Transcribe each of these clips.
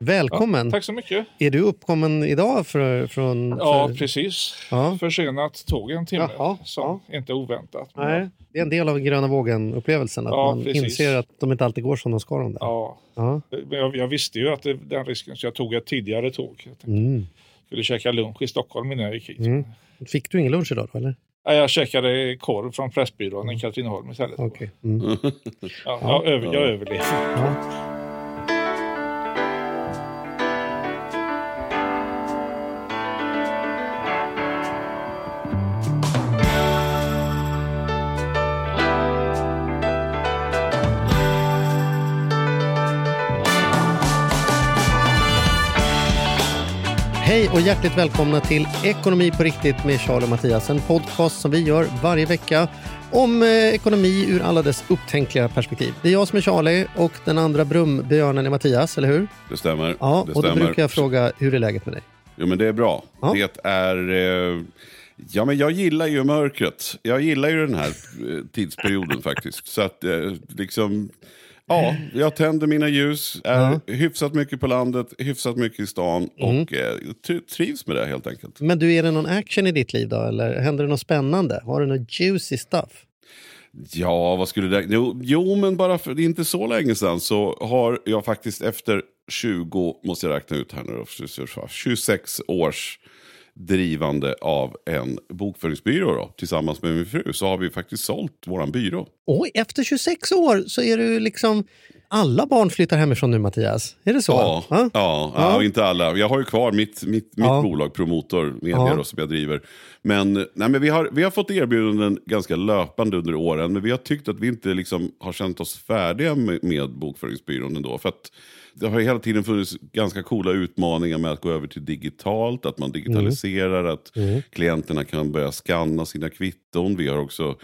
Välkommen! Tack så mycket. Är du uppkommen idag för, från... Ja, för... precis. Ja. Försenat tåg en timme, Jaha, som inte oväntat. Men- Nej, det är en del av gröna vågen-upplevelsen. Att Ja, man precis. inser att de inte alltid går som de ska. De där. Ja, Ja. jag, jag visste ju att det, den risken, så jag tog ett tidigare tåg. Jag Mm. skulle käka lunch i Stockholm innan jag gick hit. Mm. Fick du ingen lunch idag då, eller? Ja, Jag käkade korv från Pressbyrån i Katrineholm istället. Okej. Mm. Ja, jag, över, jag överlevde. Hej och hjärtligt välkomna till Ekonomi på riktigt med Charlie och Mattias. En podcast som vi gör varje vecka om eh, ekonomi ur alla dess upptänkliga perspektiv. Det är jag som är Charlie och den andra brumbjörnen är Mattias, eller hur? Det stämmer. Ja, det och då stämmer. brukar jag fråga hur är läget med dig? Jo, men det är bra. Ja. Det är... Eh, ja, men jag gillar ju mörkret. Jag gillar ju den här eh, tidsperioden faktiskt. Så att eh, liksom... Ja, jag tänder mina ljus, är hyfsat mycket på landet, hyfsat mycket i stan Mm. och eh, tri- trivs med det helt enkelt. Men du, är det någon action i ditt liv då? Eller händer det något spännande? Har du något juicy stuff? Ja, vad skulle det... Jo, jo men bara för inte så länge sedan så har jag faktiskt efter 20, måste jag räkna ut här nu då, 26 års drivande av en bokföringsbyrå då, tillsammans med min fru så har vi faktiskt sålt våran byrå. Oj, efter 26 år så är du liksom... Alla barn flyttar hemifrån nu, Mattias. Är det så? Ja, Ja. ja, Ja. inte alla. Jag har ju kvar mitt, mitt, mitt Ja. bolag Promotor Media Ja. som jag driver. Men, nej, men vi, har, vi har fått erbjudanden ganska löpande under åren. Men vi har tyckt att vi inte liksom har känt oss färdiga med, med bokföringsbyrån ändå. För att det har hela tiden funnits ganska coola utmaningar med att gå över till digitalt. Att man digitaliserar, att klienterna kan börja scanna sina kvitton. Vi har också,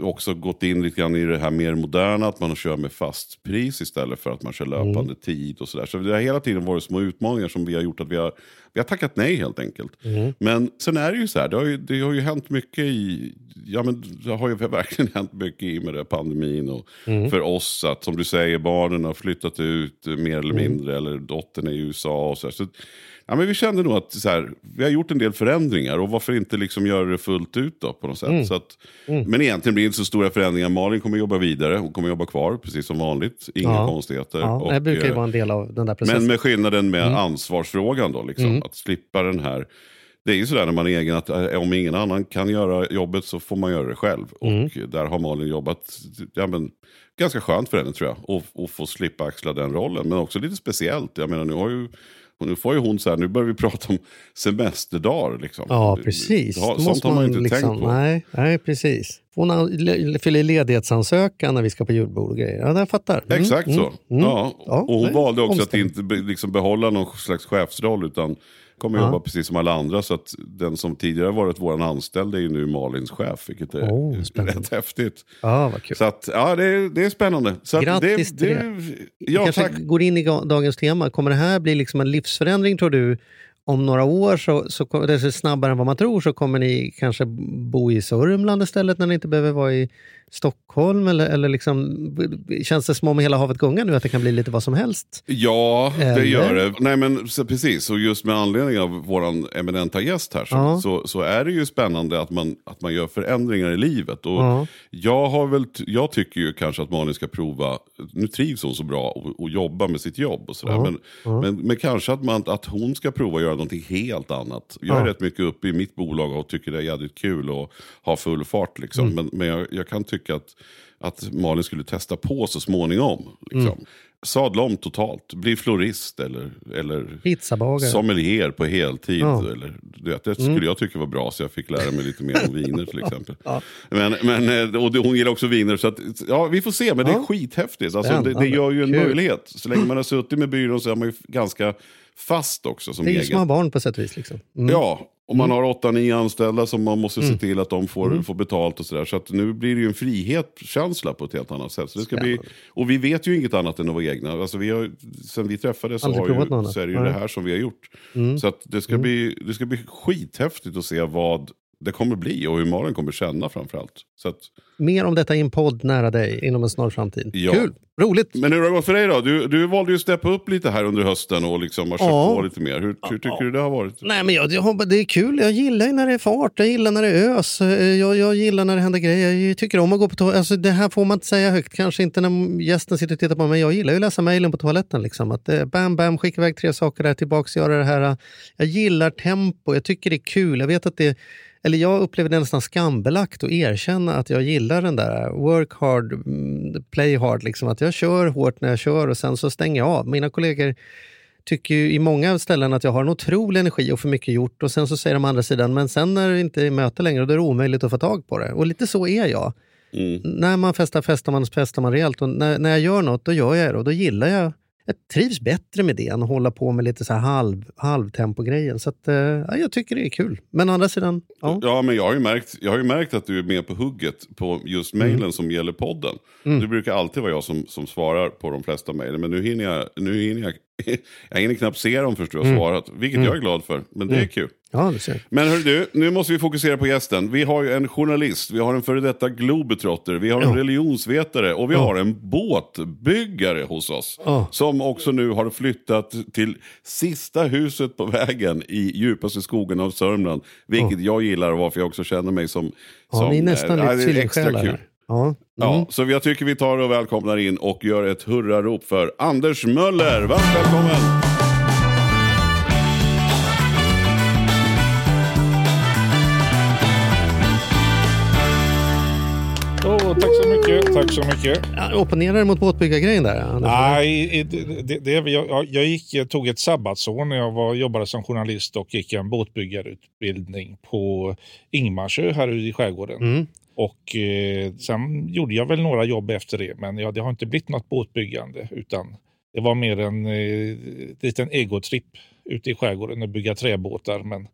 också gått in lite grann i det här mer moderna. Att man kör med fast pris istället för att man kör löpande tid och sådär. Så det har hela tiden varit små utmaningar som vi har gjort att vi har, vi har tackat nej helt enkelt. Men sen är det ju så här, det har ju, det har ju hänt mycket i, ja men det har ju verkligen hänt mycket i med det pandemin och för oss att som du säger barnen har flyttat ut eh, mer eller mindre eller dottern är i USA och så, så Ja, men vi kände nog att så här, vi har gjort en del förändringar och varför inte liksom göra det fullt ut då på något sätt. Så att, Men egentligen blir det inte så stora förändringar. Malin kommer jobba vidare, hon kommer jobba kvar precis som vanligt. Inga Ja. konstigheter. Ja, Och, det brukar ju eh, vara en del av den där processen. men med skillnaden med ansvarsfrågan då, liksom, att slippa den här... Det är ju sådär när man är egen att eh, om ingen annan kan göra jobbet så får man göra det själv. Och där har Malin jobbat ja, men, ganska skönt för henne tror jag. Och, och få slippa axla den rollen. Men också lite speciellt. Jag menar nu har ju... Nu får ju hon så här, nu börjar vi prata om semesterdagar. Liksom. Ja, precis. Ja, sånt har man ju inte liksom, tänkt på. Nej, nej precis. Hon fyller ledighetsansökan när vi ska på julbord och grejer. Ja, jag fattar. Mm, Exakt så. mm, mm. Ja. Ja, och hon nej, valde också att omständigt. inte liksom behålla någon slags chefsroll utan kommer jobba precis som alla andra. Så att den som tidigare varit vår anställd är ju nu Malins chef, vilket är Oh, spännande. rätt häftigt. Ja, vad kul. Så att, ja, det är, det är spännande. Så att Grattis det, till det. Ja, kanske tack. går in i dagens tema. Kommer det här bli liksom en livsförändring tror du? Om några år, så, så, det är snabbare än vad man tror, så kommer ni kanske bo i Sörmland istället när ni inte behöver vara i Stockholm? Eller, eller liksom, känns det som om hela havet gungar nu, att det kan bli lite vad som helst? Ja, det Eller? gör det. Nej, men så, precis. Och just med anledning av vår eminenta gäst här så, Ja. så, så är det ju spännande att man, att man gör förändringar i livet. Och Ja. jag, har väl, jag tycker ju kanske att Malin ska prova, nu trivs hon så bra och, och jobba med sitt jobb och sådär. Ja. Men, men, men kanske att, man, att hon ska prova att göra någonting helt annat. Jag är rätt mycket uppe i mitt bolag och tycker det är jävligt kul att ha full fart. Liksom. Mm. Men, men jag, jag kan tycka att, att Malin skulle testa på så småningom. Liksom. Mm. Sadla om totalt, bli florist eller, eller Pizzabagare? sommelier på heltid. Ja. Mm. Eller, du vet, det skulle jag tycka var bra så jag fick lära mig lite mer om viner till exempel. men, men, eh, och hon gillar också viner så att, ja, vi får se. Men det Ja. är skithäftigt. Alltså, det, det gör ju en Kul. möjlighet. Så länge man har suttit med byrån så är man ju ganska fast också som det är ju som att ha barn på sätt och vis. Liksom. Mm. Ja, Och man har åtta, nio anställda som man måste Mm. se till att de får, får betalt och sådär. Så att nu blir det ju en frihetskänsla på ett helt annat sätt. Så det ska bli, och vi vet ju inget annat än att vara egna. Alltså vi har, sen vi träffades så, har ju, så är det ju Nej. det här som vi har gjort. Mm. Så att det, ska bli, det ska bli skithäftigt att se vad det kommer bli och hur Malin kommer känna framförallt. Så att, Mer om detta i en podd nära dig inom en snar framtid. Ja. Kul! Roligt! men hur har det gått för dig då? Du, du valde ju att steppa upp lite här under hösten och liksom har kört Ja. på lite mer. Hur, hur tycker du det har varit? Nej, men jag, jag, det är kul. Jag gillar ju när det är fart, jag gillar när det är ös, jag, jag gillar när det händer grejer. Jag tycker om att gå på toaletten. Alltså, det här får man inte säga högt, kanske inte när gästen sitter och tittar på mig. Jag gillar ju att läsa mejlen på toaletten. Liksom. Att, eh, bam, bam, skicka iväg tre saker där, tillbaks, göra det här. Jag gillar tempo, jag tycker det är kul. Jag vet att det eller jag upplever det nästan skambelagt att erkänna att jag gillar den där work hard, mm, play hard. Liksom. Att jag kör hårt när jag kör och sen så stänger jag av. Mina kollegor tycker ju i många ställen att jag har en otrolig energi och för mycket gjort och sen så säger de andra sidan, men sen när det inte är möte längre då är det omöjligt att få tag på det. Och lite så är jag. Mm. När man festar, festar man, festar man rejält och när, när jag gör något, då gör jag det och då gillar jag jag trivs bättre med det än att hålla på med lite så här halv, halvtempo-grejen. Så att, eh, ja, jag tycker det är kul. Men å andra sidan, ja. Ja, men jag har, ju märkt, jag har ju märkt att du är med på hugget på just Mm. mejlen som gäller podden. Det brukar alltid vara jag som, som svarar på de flesta mejlen, men nu hinner jag, nu hinner jag, jag hinner knappt se dem först du har Mm. svarat. Vilket jag är glad för, men det är kul. ja du ser. Men hör du, nu måste vi fokusera på gästen. Vi har ju en journalist, vi har en före detta globetrotter, vi har en Ja. religionsvetare och vi har en båtbyggare hos oss. Ja. Som också nu har flyttat till sista huset på vägen i djupaste skogen av Sörmland. Vilket jag gillar och varför jag också känner mig som... Ja, som ni är nästan eh, lite det är extra kul. Ja. Mm. Ja, så jag tycker vi tar och välkomnar in och gör ett hurrarop för Anders Möller. Varmt välkommen! Åh, tack så mycket. Tack så mycket. Ja, opponerar du mot båtbyggargrejen där? Anders? Nej, det, det, det, jag, jag gick, jag tog ett sabbatsår när jag var, jobbade som journalist och gick en båtbyggarutbildning på Ingmarsö här ute i skärgården. Mm. Och eh, sen gjorde jag väl några jobb efter det, men ja, det har inte blivit något båtbyggande utan det var mer en eh, liten egotripp ute i skärgården att bygga träbåtar. Men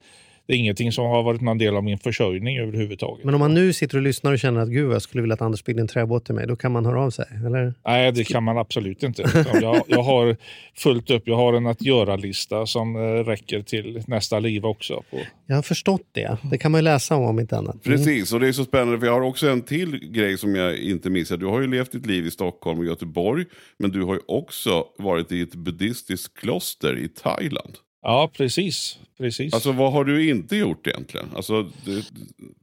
det är ingenting som har varit någon del av min försörjning överhuvudtaget. Men om man nu sitter och lyssnar och känner att gud, jag skulle vilja att Anders byggde en träbåt till mig, då kan man höra av sig? Eller? Nej, det kan man absolut inte. Jag, jag har fullt upp. Jag har en att göra-lista som eh, räcker till nästa liv också. På. Jag har förstått det. Det kan man ju läsa om, om inte annat. Mm. Precis, och det är så spännande för jag har också en till grej som jag inte missar. Du har ju levt ditt liv i Stockholm och Göteborg, men du har ju också varit i ett buddhistiskt kloster i Thailand. Ja, precis. precis. Alltså vad har du inte gjort egentligen? Alltså, du,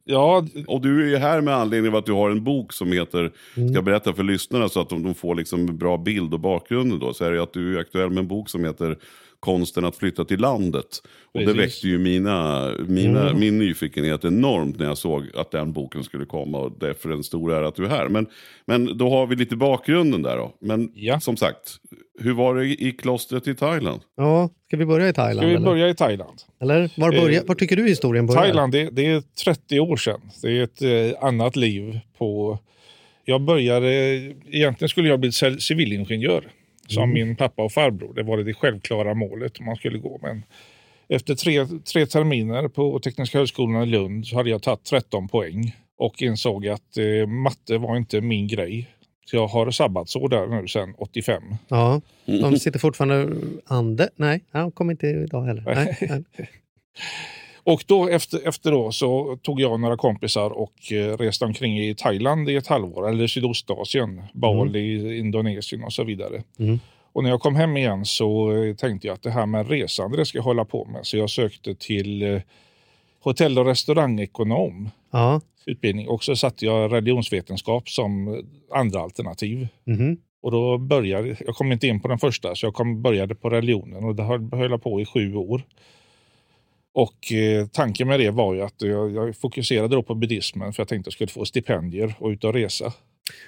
ja, och du är ju här med anledning av att du har en bok som heter, Mm. ska berätta för lyssnarna så att de, de får liksom en bra bild och bakgrunden då, så är det att du är aktuell med en bok som heter Konsten att flytta till landet. Och det Precis. väckte ju mina, mina, min nyfikenhet enormt när jag såg att den boken skulle komma. Och därför är det en stor ära att du är här. Men, men då har vi lite bakgrunden där då. Men Ja. som sagt, hur var det i klostret i Thailand? Ja, ska vi börja i Thailand? ska vi eller? börja i Thailand? eller? Var, börja, Eh, var tycker du historien börjar? Thailand, det, det är 30 år sedan. Det är ett eh, annat liv. på... Jag började... Egentligen skulle jag bli civil- civilingenjör. Som min pappa och farbror. Det var det självklara målet man skulle gå. Men efter tre, tre terminer på Tekniska högskolan i Lund så hade jag tagit 13 poäng. Och insåg att eh, matte var inte min grej. Så jag har sabbatsår där nu sedan 85. Ja, de sitter fortfarande... Ande? Nej, han kom inte idag heller. Nej. Och då efter, efter då så tog jag några kompisar och eh, reste omkring i Thailand i ett halvår, eller Sydostasien, Bali, Indonesien och så vidare. Mm. Och när jag kom hem igen så eh, tänkte jag att det här med resande det ska jag hålla på med. Så jag sökte till eh, hotell och restaurangekonom Ja. utbildning och så satte jag religionsvetenskap som andra alternativ. mhm. Och då började, jag kom inte in på den första, så jag kom, började på religionen och det höll höll jag på i sju år. Och eh, tanken med det var ju att jag, jag fokuserade då på buddhismen för jag tänkte att jag skulle få stipendier och ut och resa.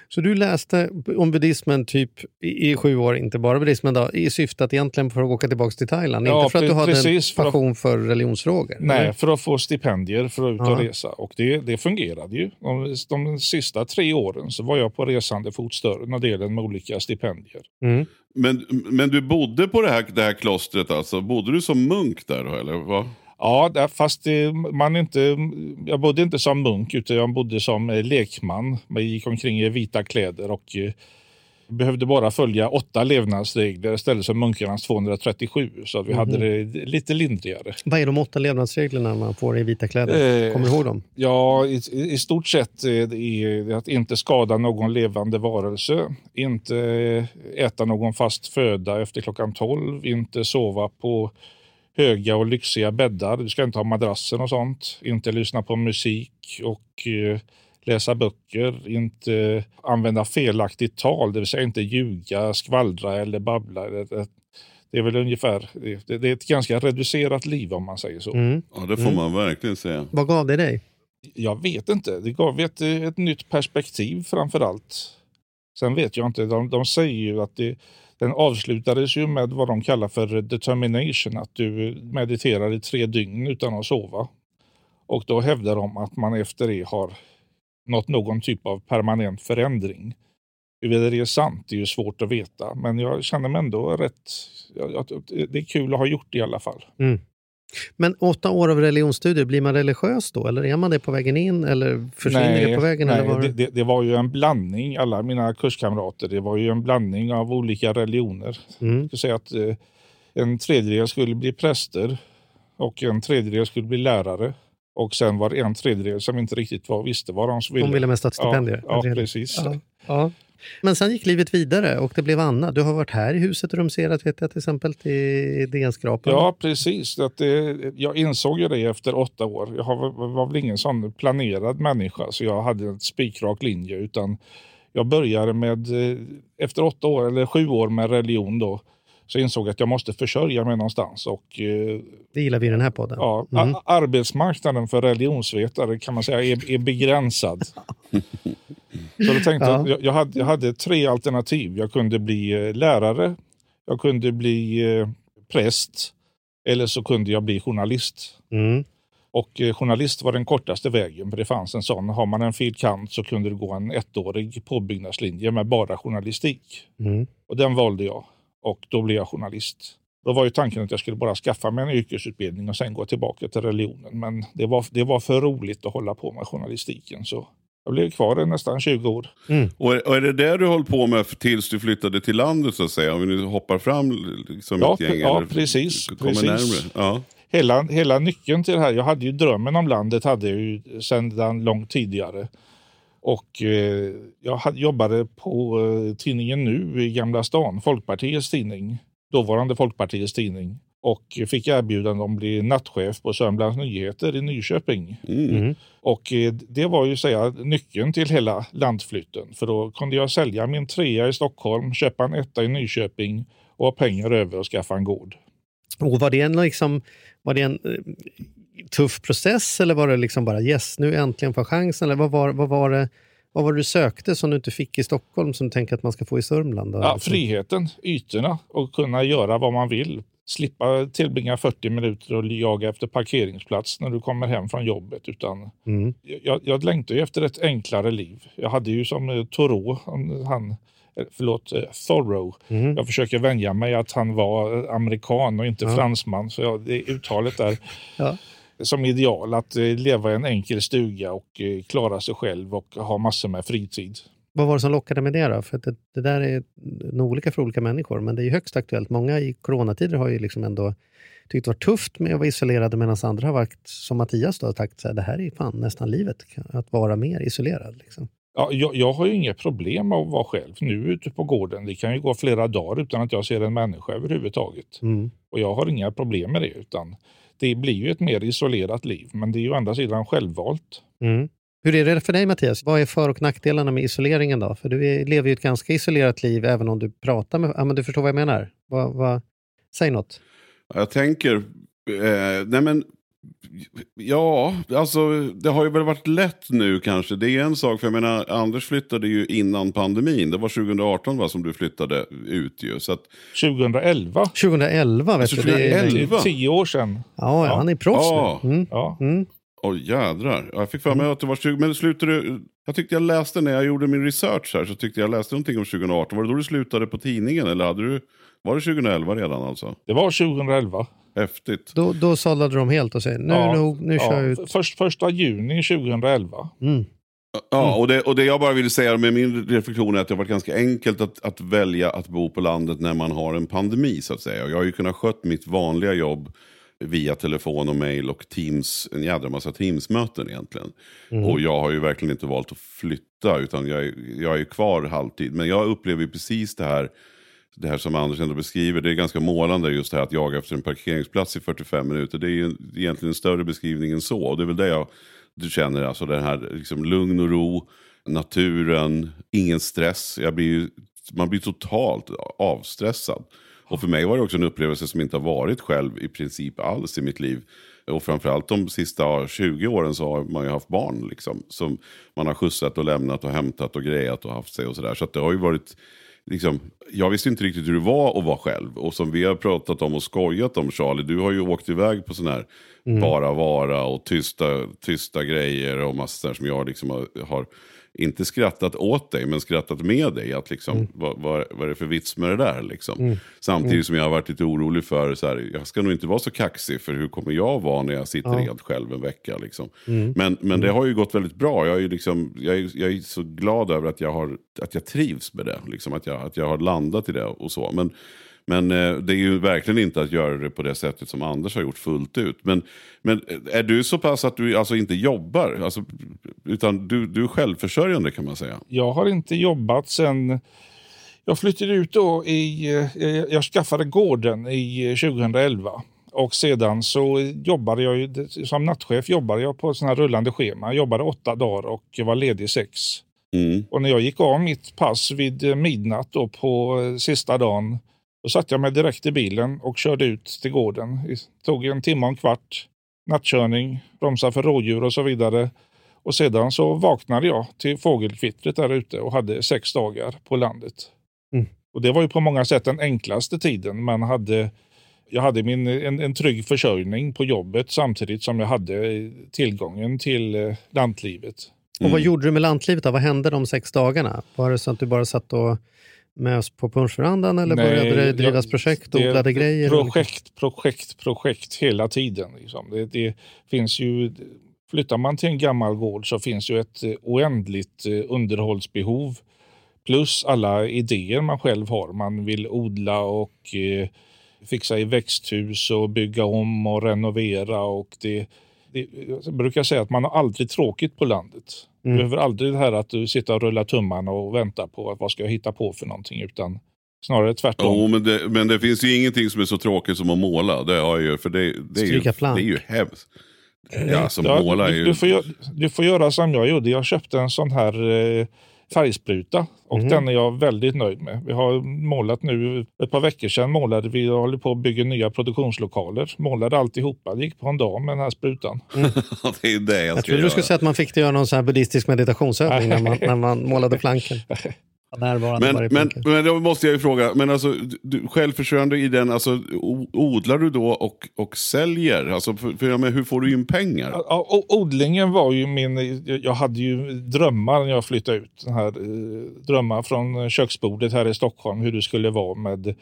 Så du läste om buddhismen typ i, i sju år, inte bara buddhismen då, i syfte att egentligen för att åka tillbaka till Thailand? Ja, inte för att du hade precis, för en att- passion för religionsfrågor? Nej, eller? för att få stipendier för att ut och Ja. resa. Och det, det fungerade ju. De, de sista tre åren så var jag på resande fot större delen med olika stipendier. Mm. Men, men du bodde på det här, det här klostret alltså? Bodde du som munk där då eller? Vad? Ja, där, fast det, man inte, jag bodde inte som munk utan jag bodde som eh, lekman. Man gick omkring i vita kläder och eh, behövde bara följa åtta levnadsregler istället för munkarnas 237. Så att vi hade det lite lindrigare. Vad är de åtta levnadsreglerna man får i vita kläder? Eh, Kommer du ihåg dem? Ja, i, i stort sett är det att inte skada någon levande varelse, inte äta någon fast föda efter klockan 12, inte sova på höga och lyxiga bäddar. Du ska inte ha madrassen och sånt, inte lyssna på musik och eh, läsa böcker, inte använda felaktigt tal, det vill säga inte ljuga, skvallra eller babbla. Det, är väl ungefär, det, är ett ganska reducerat liv om man säger så. Mm. Ja, det får man verkligen säga. Vad gav det dig? Jag vet inte. Det gav ett, ett nytt perspektiv framför allt. Sen vet jag inte. De, de säger ju att det, den avslutades ju med vad de kallar för determination. Att du mediterar i tre dygn utan att sova. Och då hävdar de att man efter det har nått någon typ av permanent förändring. Huruvida det är sant det är ju svårt att veta. Men jag känner mig ändå rätt... Det är kul att ha gjort det i alla fall. Mm. Men åtta år av religionsstudier, blir man religiös då? Eller är man det på vägen in? Eller försvinner det på vägen? nej eller var... det, det, det var ju en blandning, alla mina kurskamrater, det var ju en blandning av olika religioner. Mm. Jag säga att eh, en tredjedel skulle bli präster och en tredjedel skulle bli lärare. Och sen var det en tredjedel som inte riktigt var, visste vad de ville. De ville mest ha ett stipendium. Ja, ja precis. Ja. Ja. Men sen gick livet vidare och det blev Anna. Du har varit här i huset rumserat vet jag till exempel till DN-skrapan. Ja, precis. Att det, jag insåg ju det efter åtta år. Jag var väl ingen sån planerad människa så jag hade en spikrak linje utan jag började med, eh, efter åtta år eller sju år med religion då, så insåg jag att jag måste försörja mig någonstans och eh, Det gillar vi i den här podden. ja, Mm. arbetsmarknaden för religionsvetare kan man säga är, är begränsad. Så då tänkte Ja. jag, jag, jag, hade, jag hade tre alternativ. Jag kunde bli eh, lärare, jag kunde bli eh, präst eller så kunde jag bli journalist. Mm. Och eh, journalist var den kortaste vägen, för det fanns en sån. Har man en fil. kant så kunde det gå en ettårig påbyggnadslinje med bara journalistik. Mm. Och den valde jag och då blev jag journalist. Då var ju tanken att jag skulle bara skaffa mig en yrkesutbildning och sen gå tillbaka till religionen. Men det var, det var för roligt att hålla på med journalistiken så jag blev kvar i nästan 20 år. Och är, och är det det du höll på med tills du flyttade till landet så att säga? Om vi nu hoppar fram liksom Ja, ett gäng. ja, eller precis, Kommer precis. närmare. Ja. Hela, hela nyckeln till det här, jag hade ju drömmen om landet hade jag ju sedan långt tidigare. Och eh, jag hade, jobbade på eh, tidningen Nu i Gamla stan, Folkpartiets tidning, dåvarande Folkpartiets tidning. Och fick erbjudande om att bli nattchef på Sörmlands Nyheter i Nyköping. Mm. Och eh, det var ju säga nyckeln till hela landflytten. För då kunde jag sälja min trea i Stockholm, köpa en etta i Nyköping och ha pengar över och skaffa en gård. Och var det en, liksom, var det en eh, tuff process eller var det liksom bara yes, nu äntligen får chansen? Eller vad var, vad, var det, vad var det du sökte som du inte fick i Stockholm som du tänker att man ska få i Sörmland? Då? Ja, friheten, ytorna och kunna göra vad man vill. Slippa tillbringa 40 minuter och jaga efter parkeringsplats när du kommer hem från jobbet. Utan Mm. jag, jag längtar ju efter ett enklare liv. Jag hade ju som eh, Thoreau, han, eh, förlåt, eh, Thoreau. Mm. Jag försöker vänja mig att han var amerikan och inte Ja. fransman. Så jag, det uttalet där Ja. som ideal att leva i en enkel stuga och klara sig själv och ha massor med fritid. Vad var det som lockade med det då? För det, det där är nog olika för olika människor, men det är ju högst aktuellt. Många i coronatider har ju liksom ändå tyckt det var tufft med att vara isolerade medan andra har varit, som Mattias, då, har sagt så här, det här är fan nästan livet, att vara mer isolerad. Liksom. Ja, jag, jag har ju inget problem med att vara själv nu ute på gården. Det kan ju gå flera dagar utan att jag ser en människa överhuvudtaget. Mm. Och jag har inga problem med det. utan Det blir ju ett mer isolerat liv, men det är ju å andra sidan självvalt. Mm. Hur är det för dig Mattias? Vad är för och nackdelarna med isoleringen då? För du är, lever ju ett ganska isolerat liv även om du pratar med... Ja, men du förstår vad jag menar? Vad, vad, säg något. Jag tänker, eh, nej men, ja, alltså det har ju väl varit lätt nu kanske. Det är en sak, för jag menar, Anders flyttade ju innan pandemin. Det var 2018 va, som du flyttade ut ju. Så att, 2011, 2011 vet du. Det är, 2011? tio år sedan. ja, Ja. han är proffs Ja. nu. Mm. Ja. Mm. Oj jädrar. Jag fick för mig att det var 20, men det slutade du, jag tyckte jag läste när jag gjorde min research här så tyckte jag läste någonting om 2018. Var det då du slutade på tidningen eller hade du, var det 2011 redan alltså? Det var 2011. Häftigt. Då, då sållade de helt och säger nu, Ja, nog, nu kör jag ut. Först, första juni 2011. Mm. Ja, och det, och det jag bara vill säga med min reflektion är att det har varit ganska enkelt att, att välja att bo på landet när man har en pandemi så att säga. Jag har ju kunnat skött mitt vanliga jobb via telefon och mail och Teams, en jädra massa Teams-möten egentligen. Och jag har ju verkligen inte valt att flytta utan jag, är- jag är kvar halvtid. Men jag upplever ju precis det här, det här som Anders ändå beskriver. Det är ganska målande just det här att jaga efter en parkeringsplats i 45 minuter. Det är ju egentligen en större beskrivning än så. Och det är väl det jag du känner, alltså den här liksom lugn och ro, naturen, ingen stress. Jag blir ju, man blir totalt avstressad. Och för mig var det också en upplevelse som inte har varit själv i princip alls i mitt liv. Och framförallt de sista 20 åren så har man ju haft barn liksom. Som man har skjutsat och lämnat och hämtat och grejat och haft sig och sådär. Så att det har ju varit, liksom, jag visste inte riktigt hur det var att vara själv. Och som vi har pratat om och skojat om Charlie, du har ju åkt iväg på sån här bara vara och tysta, tysta grejer och massa sådär som jag liksom har, har inte skrattat åt dig, men skrattat med dig. Att liksom, vad, vad, vad är det för vits med det där? Liksom. Samtidigt som jag har varit lite orolig för, så här, jag ska nog inte vara så kaxig, för hur kommer jag vara när jag sitter helt själv en vecka? Liksom. Men, men det har ju gått väldigt bra. Jag är, liksom, jag är, jag är så glad över att jag, har, att jag trivs med det. Liksom, att, jag, att jag har landat i det och så. Men, men eh, det är ju verkligen inte att göra det på det sättet som Anders har gjort fullt ut. Men, men eh, är du så pass att du alltså inte jobbar? Alltså, utan du, du är självförsörjande kan man säga. Jag har inte jobbat sen jag flyttade ut då i, eh, jag skaffade gården i eh, 2011. Och sedan så jobbade jag ju, som nattchef jobbade jag på här rullande schema. Jag jobbade åtta dagar och jag var ledig sex. Mm. Och när jag gick av mitt pass vid eh, midnatt då på eh, sista dagen, då satte jag mig direkt i bilen och körde ut till gården. Det tog en timme och en kvart, nattkörning, bromsa för rådjur och så vidare. Och sedan så vaknade jag till fågelkvittret där ute och hade sex dagar på landet. Mm. Och det var ju på många sätt den enklaste tiden. Man hade, jag hade min, en, en trygg försörjning på jobbet samtidigt som jag hade tillgången till eh, lantlivet. Och vad gjorde du med lantlivet? Då? Vad hände de sex dagarna? Var det så att du bara satt och mös på punschverandan eller Nej, började det drivas projekt, odlade grejer? Projekt, projekt, projekt hela tiden. Liksom. Det, det finns ju, flyttar man till en gammal gård så finns ju ett eh, oändligt eh, underhållsbehov. Plus alla idéer man själv har. Man vill odla och eh, fixa i växthus och bygga om och renovera. Och det, det, jag brukar säga att man har aldrig tråkigt på landet. Du Mm. behöver aldrig det här att du sitter och rullar tummarna och väntar på att vad ska jag hitta på för någonting. Utan snarare tvärtom. Jo, men det, men det finns ju ingenting som är så tråkigt som att måla. Det har jag ju, för det, det, är, ju, Stryka det plank. är ju hemskt. Ja, som Ja, måla är du, ju... du, får göra, du får göra som jag gjorde. Jag köpte en sån här eh, färgspruta och Mhm. den är jag väldigt nöjd med. Vi har målat nu, ett par veckor sedan målade vi och håller på att bygga nya produktionslokaler. Målade alltihopa. Det gick på en dag med den här sprutan. det är det jag, Jag trodde du skulle säga att man fick göra någon sån här buddhistisk meditationsövning när man, när man målade planken. Närvarande Men, men, planka. men då måste jag ju fråga, men alltså, du, självförsörjande i den, alltså, odlar du då och, och säljer? Alltså, för, för, menar, hur får du in pengar? Ja, o- odlingen var ju min... jag- Jag hade ju drömmar när jag flyttade ut. Den här, eh, drömmar från köksbordet här i Stockholm hur det skulle vara med...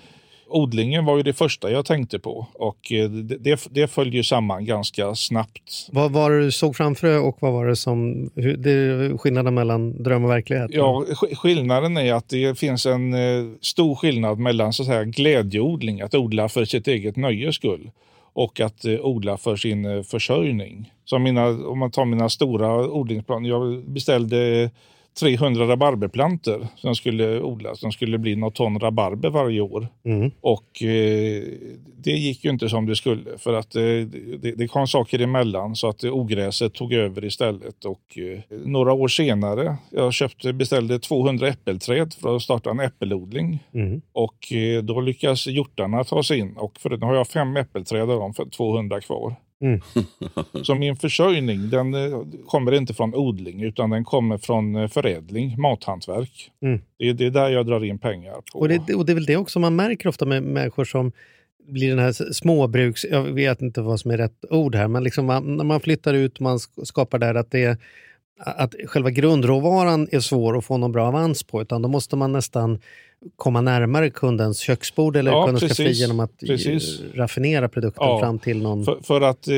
Odlingen var ju det första jag tänkte på och eh, det, det, det följde ju samman ganska snabbt. Vad var det du såg framför dig och vad var det som... Det skillnaden mellan dröm och verklighet? Ja, sk- skillnaden är att det finns en eh, stor skillnad mellan så att säga, glädjeodling, att odla för sitt eget nöjes skull, och att eh, odla för sin försörjning. Så mina, om man tar mina stora odlingsplaner, jag beställde 300 rabarberplantor som skulle odlas. De skulle bli något ton rabarber varje år. Mm. Och eh, det gick ju inte som det skulle för att eh, det, det kom saker emellan så att eh, ogräset tog över istället. Och eh, några år senare, jag köpte, beställde 200 äppelträd för att starta en äppelodling. Mm. Och eh, då lyckas hjortarna ta sig in och för nu har jag fem äppelträd av för 200 kvar. Mm. Så min försörjning den eh, kommer inte från odling utan den kommer från eh, förädling, mathantverk. Mm. Det, är- det är där jag drar in pengar. På. Och, det, och det är väl det också man märker ofta med människor som blir den här småbruks... Jag vet inte vad som är rätt ord här, men liksom man, när man flyttar ut man sk- skapar där att det, att själva grundråvaran är svår att få någon bra avans på utan då måste man nästan komma närmare kundens köksbord eller Ja, kundens precis. genom att Precis. raffinera produkten Ja, fram till någon... För, för att eh,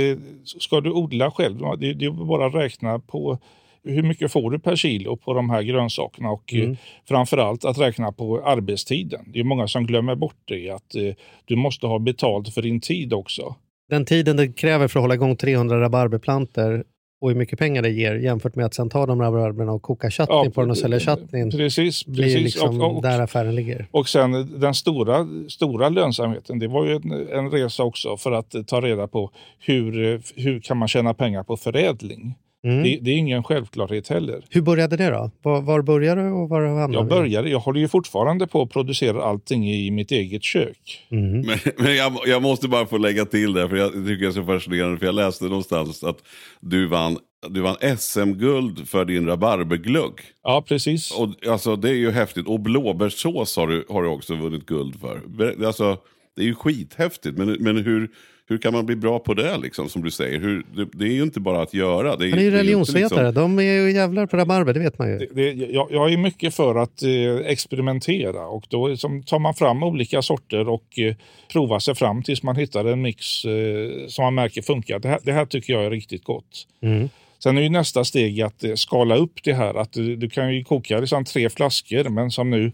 ska du odla själv, det, det är bara att räkna på hur mycket får du per kilo på de här grönsakerna och Mm. eh, framförallt att räkna på arbetstiden. Det är många som glömmer bort det, att eh, du måste ha betalt för din tid också. Den tiden det kräver för att hålla igång 300 rabarberplantor och hur mycket pengar det ger jämfört med att sen ta de rabarberna och koka chutney på den och sälja chutneyn Precis, blir precis. liksom och, och, där affären ligger. och sen den stora, stora lönsamheten, det var ju en, en resa också för att eh, ta reda på hur, eh, hur kan man tjäna pengar på förädling. Mm. Det, det är ingen självklart heller. Hur började det då? Var, var började du och var hamnade Jag började, jag håller ju fortfarande på att producera allting i mitt eget kök. Mm. Men, men jag, jag måste bara få lägga till det, för jag tycker det är så fascinerande. För jag läste någonstans att du vann, du vann SM-guld för din rabarberglögg. Ja, precis. Och, alltså, det är ju häftigt. Och blåbärssås har du, har du också vunnit guld för. Alltså, det är ju skithäftigt. Men, men hur, hur kan man bli bra på det, liksom, som du säger? Hur, det, det är ju inte bara att göra. Det är, Han är ju religionsvetare. liksom- De är ju jävlar på rabarber, det vet man ju. Det, det, jag, jag är mycket för att eh, experimentera och då liksom, tar man fram olika sorter och eh, provar sig fram tills man hittar en mix eh, som man märker funkar. Det här, det här tycker jag är riktigt gott. Mm. Sen är ju nästa steg att eh, skala upp det här. Att du, du kan ju koka liksom tre flaskor men som nu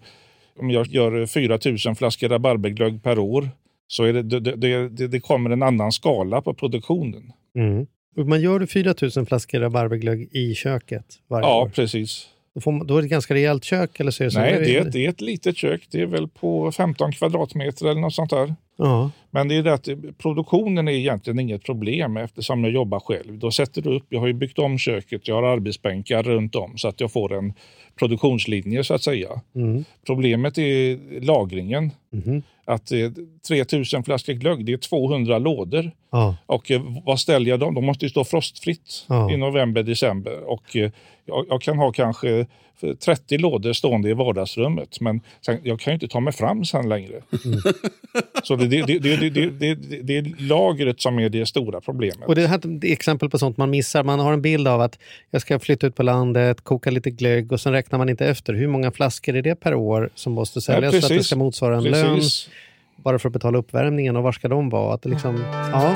om jag gör 4 000 flaskor rabarberglögg per år så är det, det, det, det, kommer en annan skala på produktionen. Mm. Man gör du 4 000 flaskor rabarberglögg i köket varje Ja, år? precis. Då, får man, då är det ett ganska rejält kök? Eller så det Nej, det är, ett- det är ett litet kök. Det är väl på 15 kvadratmeter eller något sånt där. Ja. Men det är det att produktionen är egentligen inget problem eftersom jag jobbar själv. Då sätter du upp, jag har ju byggt om köket, jag har arbetsbänkar runt om så att jag får en produktionslinje så att säga. Mm. Problemet är lagringen. Mhm. Att eh, 3000 flaskor glögg, det är 200 lådor. Ja. Och eh, vad ställer jag dem? De måste ju stå frostfritt Ja. i november, december. Och eh, jag, jag kan ha kanske 30 lådor stående i vardagsrummet. Men sen, jag kan ju inte ta mig fram sen längre. Mm. Så det, det, det, det, är lagret som är det stora problemet. Och det här är exempel på sånt man missar. Man har en bild av att jag ska flytta ut på landet, koka lite glögg och sen räknar man inte efter. Hur många flaskor är det per år som måste säljas för att det ska motsvara en lön Precis. bara för att betala uppvärmningen och var ska de vara? Att liksom, ja.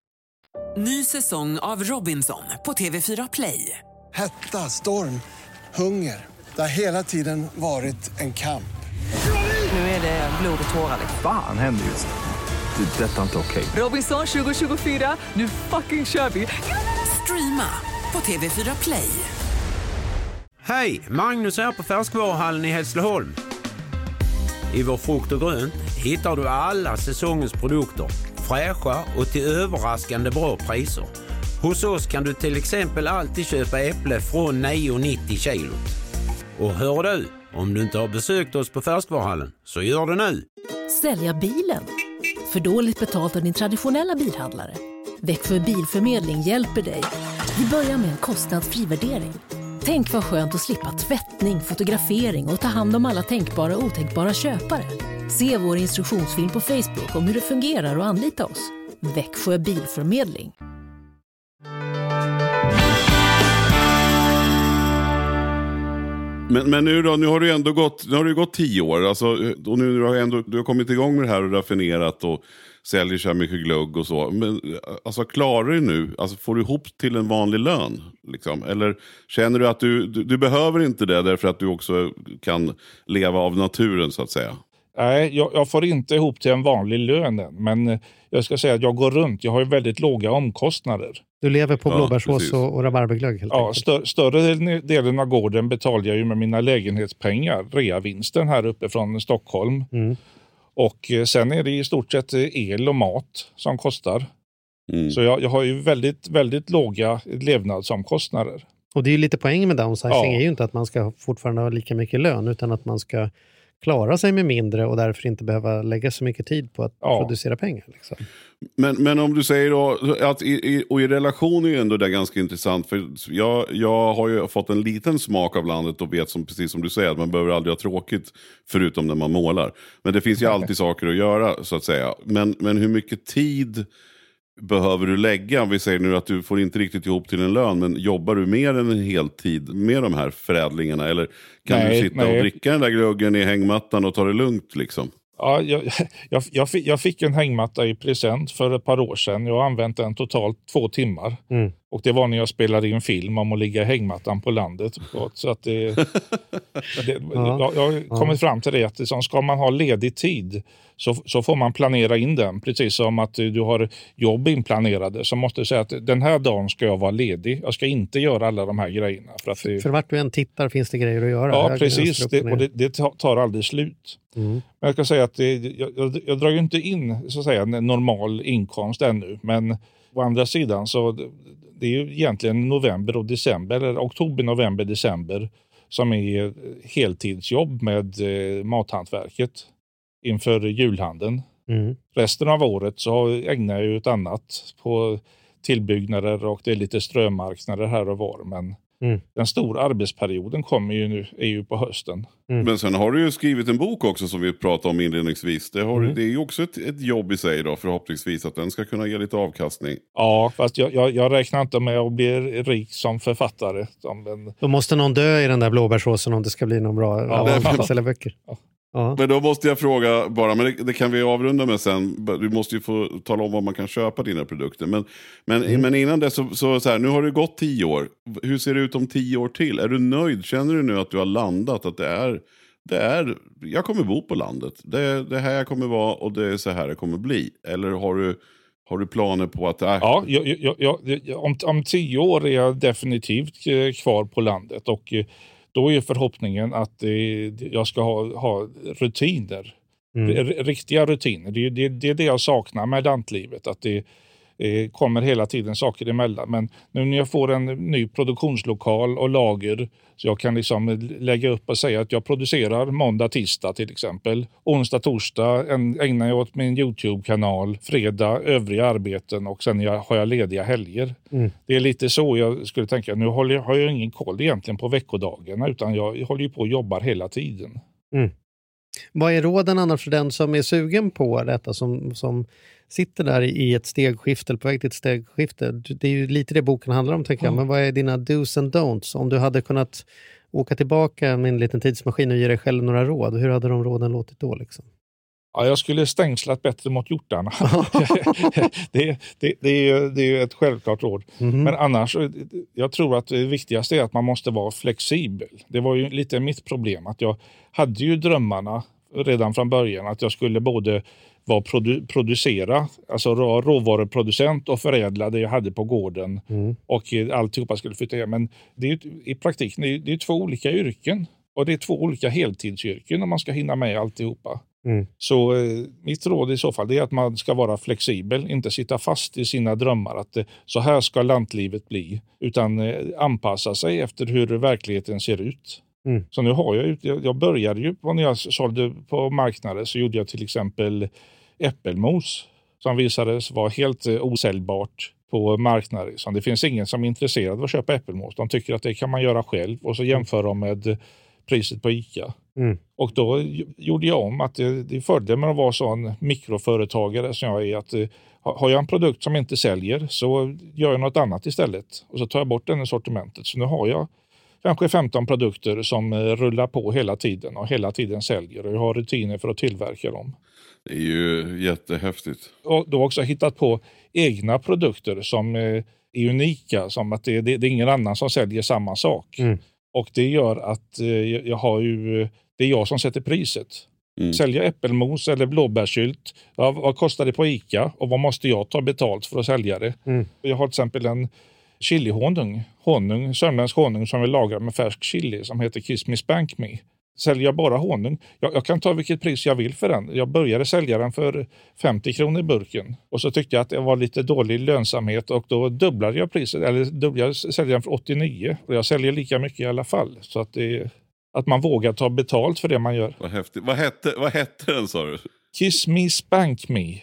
Ny säsong av Robinson på TV4 Play. Hetta, storm, hunger. Det har hela tiden varit en kamp. Nu är det blod och tårar. liksom. Fan händer just nu. Det. är Detta är inte okej. Robinson 2024, nu fucking kör vi! Streama på TV4 Play. Hej! Magnus här på Färskvaruhallen i Hässleholm. I vår frukt och grönt hittar du alla säsongens produkter. Fräscha och till överraskande bra priser. Hos oss kan du till exempel alltid köpa äpple från 9,90 kilot. Och hör du, om du inte har besökt oss på Färskvaruhallen, så gör det nu! Sälja bilen? För dåligt betalt av din traditionella bilhandlare? Växjö Bilförmedling hjälper dig. Vi börjar med en kostnadsfri värdering. Tänk vad skönt att slippa tvättning, fotografering och ta hand om alla tänkbara och otänkbara köpare. Se vår instruktionsfilm på Facebook om hur det fungerar och anlita oss. Växjö Bilförmedling. Men, men nu då, nu har du ändå gått, nu har det gått tio år. Alltså, och nu har du, ändå, du har kommit igång med det här och raffinerat och säljer så här mycket glögg och så. Men alltså, klarar du nu? Alltså, får du ihop till en vanlig lön? Liksom? Eller känner du att du, du, du behöver inte det därför att du också kan leva av naturen så att säga? Nej, jag, jag, får inte ihop till en vanlig lön än, men jag ska säga att jag går runt. Jag har ju väldigt låga omkostnader. Du lever på Ja, blåbärssås precis. och, och rabarberglögg helt Ja, enkelt. stö, större delen av gården betalar jag ju med mina lägenhetspengar, reavinsten här uppe från Stockholm. Mm. Och eh, sen är det i stort sett eh, el och mat som kostar. Mm. Så jag, jag har ju väldigt, väldigt låga levnadsomkostnader. Och det är ju lite poängen med downsizing Ja. är ju inte att man ska fortfarande ha lika mycket lön utan att man ska klara sig med mindre och därför inte behöva lägga så mycket tid på att Ja. producera pengar. Liksom. Men, men om du säger då, att i, i, och i relation är ju ändå det ganska intressant. För jag, jag har ju fått en liten smak av landet och vet som, precis som du säger att man behöver aldrig ha tråkigt förutom när man målar. Men det finns ju alltid saker att göra så att säga. Men, men hur mycket tid behöver du lägga? Om vi säger nu att du får inte riktigt ihop till en lön, men jobbar du mer än en heltid med de här förädlingarna? Eller kan Nej, du sitta nej. och dricka den där gluggen i hängmattan och ta det lugnt liksom? Ja, jag, jag, jag, fick, jag fick en hängmatta i present för ett par år sedan. Jag har använt den totalt två timmar. Mm. Och det var när jag spelade in film om att ligga i hängmattan på landet. Så att det, det, Ja. jag, har kommit fram till det att liksom, ska man ha ledig tid så, så får man planera in den. Precis som att du har jobb inplanerade så måste du säga att den här dagen ska jag vara ledig. Jag ska inte göra alla de här grejerna. För att det, För vart du än tittar finns det grejer att göra. Ja, precis. Det, och det, det tar- aldrig slut. Mm. Men jag ska säga att det, jag, jag, jag drar ju inte in så att säga, en normal inkomst ännu. Men å andra sidan så det, är ju egentligen november och december, eller oktober, november, december som är heltidsjobb med eh, mathantverket inför julhandeln. Mm. Resten av året så ägnar jag ju ett annat på tillbyggnader och det är lite strömarknader här och var. Men Mm. den stora arbetsperioden kommer ju nu, är ju på hösten. Men sen har du ju skrivit en bok också som vi pratade om inledningsvis. Det, har, Mm. det är ju också ett, ett jobb i sig då, förhoppningsvis att den ska kunna ge lite avkastning. Ja, fast jag, jag, jag räknar inte med att bli rik som författare. Som en, Då måste någon dö i den där blåbärssåsen om det ska bli någon bra Ja. att sälja böcker. Ja. Men då måste jag fråga bara, men det, det kan vi avrunda med sen. Du måste ju få tala om var man kan köpa dina produkter. Men, men, Mm. men innan det så, så, så här, nu har det gått tio år. Hur ser det ut om tio år till? Är du nöjd? Känner du nu att du har landat? Att det är, det är jag kommer bo på landet. Det det här jag kommer vara och det är så här det kommer bli. Eller har du, har du planer på att... Äh, ja, jag, jag, jag, jag, om, om tio år är jag definitivt eh, kvar på landet. Och eh, då är förhoppningen att jag ska ha, ha rutiner. Mm. Riktiga rutiner. Det är, det, det är det jag saknar med lantlivet. Att det eh, kommer hela tiden saker emellan. Men nu när jag får en ny produktionslokal och lager så jag kan liksom lägga upp och säga att jag producerar måndag, tisdag till exempel. Onsdag, torsdag ägnar jag åt min Youtube-kanal. Fredag övriga arbeten och sen har jag lediga helger. Mm. Det är lite så jag skulle tänka. Nu har jag ingen koll egentligen på veckodagarna utan jag håller ju på och jobbar hela tiden. Vad är råden annars för den som är sugen på detta, som, som sitter där i ett stegskifte, eller på väg till ett stegskifte? Det är ju lite det boken handlar om, tänker jag. Men vad är dina dos and don'ts? Om du hade kunnat åka tillbaka med en liten tidsmaskin och ge dig själv några råd, hur hade de råden låtit då? Liksom? Ja, jag skulle stängslat bättre mot hjortarna. det, det, det, är ju, det är ju ett självklart råd. Mhm. Men annars, eh, jag tror att det viktigaste är att man måste vara flexibel. Det var ju lite mitt problem. att Jag hade ju drömmarna redan från början att jag skulle både vara produ producera, alltså vara råvaruproducent och förädla det jag hade på gården. Mm. Och eh, alltihopa skulle flytta hem. Men det är, ju- i praktiken det är, det är två olika yrken. Och det är två olika heltidsyrken om man ska hinna med alltihopa. Mm. Så eh, mitt råd i så fall är att man ska vara flexibel, inte sitta fast i sina drömmar att eh, så här ska lantlivet bli, utan eh, anpassa sig efter hur verkligheten ser ut. Mm. Så nu har jag, jag, jag började ju på- när jag sålde på marknaden så gjorde jag till exempel äppelmos som visades vara helt eh, osäljbart på marknaden. Så det finns ingen som är intresserad av att köpa äppelmos. De tycker att det kan man göra själv och så jämför de med priset på ICA. Mm. Och då gjorde jag om att det, det är fördel med att vara sån mikroföretagare som jag är. Att, eh, ha- har jag en produkt som inte säljer så gör jag något annat istället. Och så tar jag bort den i sortimentet. Så nu har jag kanske 15 produkter som eh, rullar på hela tiden och hela tiden säljer. Och jag har rutiner för att tillverka dem. Det är ju jättehäftigt. Och då också hittat på egna produkter som eh, är unika. Som att det, det, det är ingen annan som säljer samma sak. Mm. Och det gör att eh, jag jag har ju, det är jag som sätter priset. Mm. Sälja äppelmos eller blåbärssylt. Ja, vad kostar det på Ica och vad måste jag ta betalt för att sälja det? Mm. Jag har till exempel en chilihonung, honung, sörmländsk honung som vi lagar med färsk chili som heter Kiss Me Spank Me. Säljer jag bara honung, jag, jag kan ta vilket pris jag vill för den. Jag började sälja den för 50 kronor i burken och så tyckte jag att det var lite dålig lönsamhet och då dubblade jag priset, eller dubblade, jag säljer den för 89 och jag säljer lika mycket i alla fall. Så att, det, att man vågar ta betalt för det man gör. Vad häftigt. Vad hette, vad hette den sa du? Kiss me, spank me.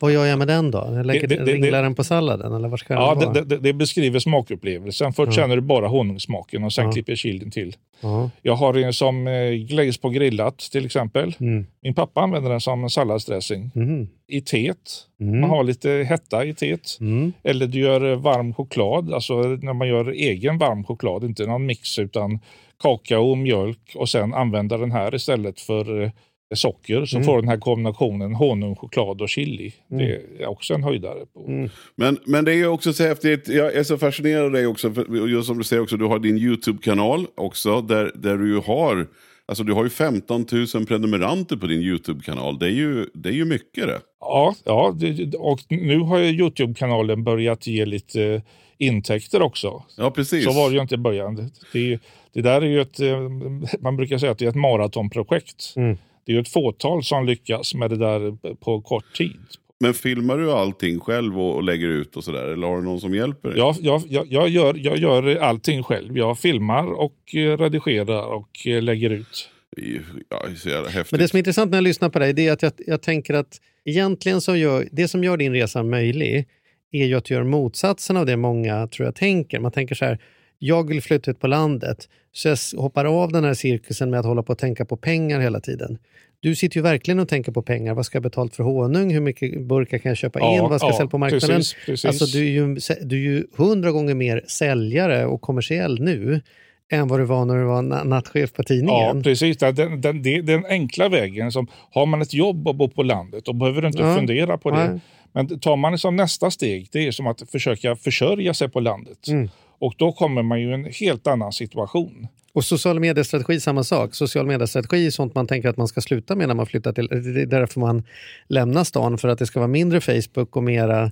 Vad gör jag med den då? Jag lägger, Det- det- det- ringlar den på salladen eller vad ska Ja, det, det, det beskriver smakupplevelsen. Först Ja. känner du bara honungssmaken och sen Ja. klipper chilin till. Ja. Jag har en som eh, glaze på grillat till exempel. Mm. Min pappa använder den som salladsdressing. Mm. I teet. Mm. Man har lite hetta i teet. Mm. Eller du gör eh, varm choklad, alltså när man gör egen varm choklad, inte någon mix utan kakao och mjölk och sen använder den här istället för eh, socker så Mm. får den här kombinationen honung, choklad och chili. Mm. Det är också en höjdare. På. Mm. Men, men det är ju också så häftigt. Jag är så fascinerad av dig också. För, just som du säger också, du har din YouTube-kanal också. Där, där du ju har, alltså du har ju 15 000 prenumeranter på din YouTube-kanal. Det är ju, det är ju mycket det. Ja, ja det, och nu har ju Youtube-kanalen börjat ge lite eh, intäkter också. Ja, precis. Så var det ju inte i början. Det, det, det där är ju ett, eh, man brukar säga att det är ett maratonprojekt. Mm. Det är ju ett fåtal som lyckas med det där på kort tid. Men filmar du allting själv och, och lägger ut och sådär? Eller har du någon som hjälper dig? Jag, jag, jag, jag, gör, jag gör allting själv. Jag filmar och eh, redigerar och eh, lägger ut. Ja, det är så jävla häftigt. Men det som är intressant när jag lyssnar på dig det är att jag, jag tänker att egentligen så gör det som gör din resa möjlig är ju att du gör motsatsen av det många tror jag tänker. Man tänker så här, jag vill flytta ut på landet så jag hoppar av den här cirkusen med att hålla på och tänka på pengar hela tiden. Du sitter ju verkligen och tänker på pengar. Vad ska jag ha betalt för honung? Hur mycket burkar kan jag köpa Ja, in? Vad ska jag ja, sälja på marknaden? precis, precis. Alltså, du är ju du är ju hundra gånger mer säljare och kommersiell nu än vad du var när du var na- nattchef på Ja, tidningen. precis. Den, den, den, det är den enkla vägen. Som, har man ett jobb och bor på landet, då behöver du inte Ja. fundera på det. Men tar man det som nästa steg, det är som att försöka försörja sig på landet. Mm. Och då kommer man ju i en helt annan situation. Och social mediestrategi samma sak. Social mediestrategi är sånt man tänker att man ska sluta med när man flyttar till... Det är därför man lämnar stan, för att det ska vara mindre Facebook och mera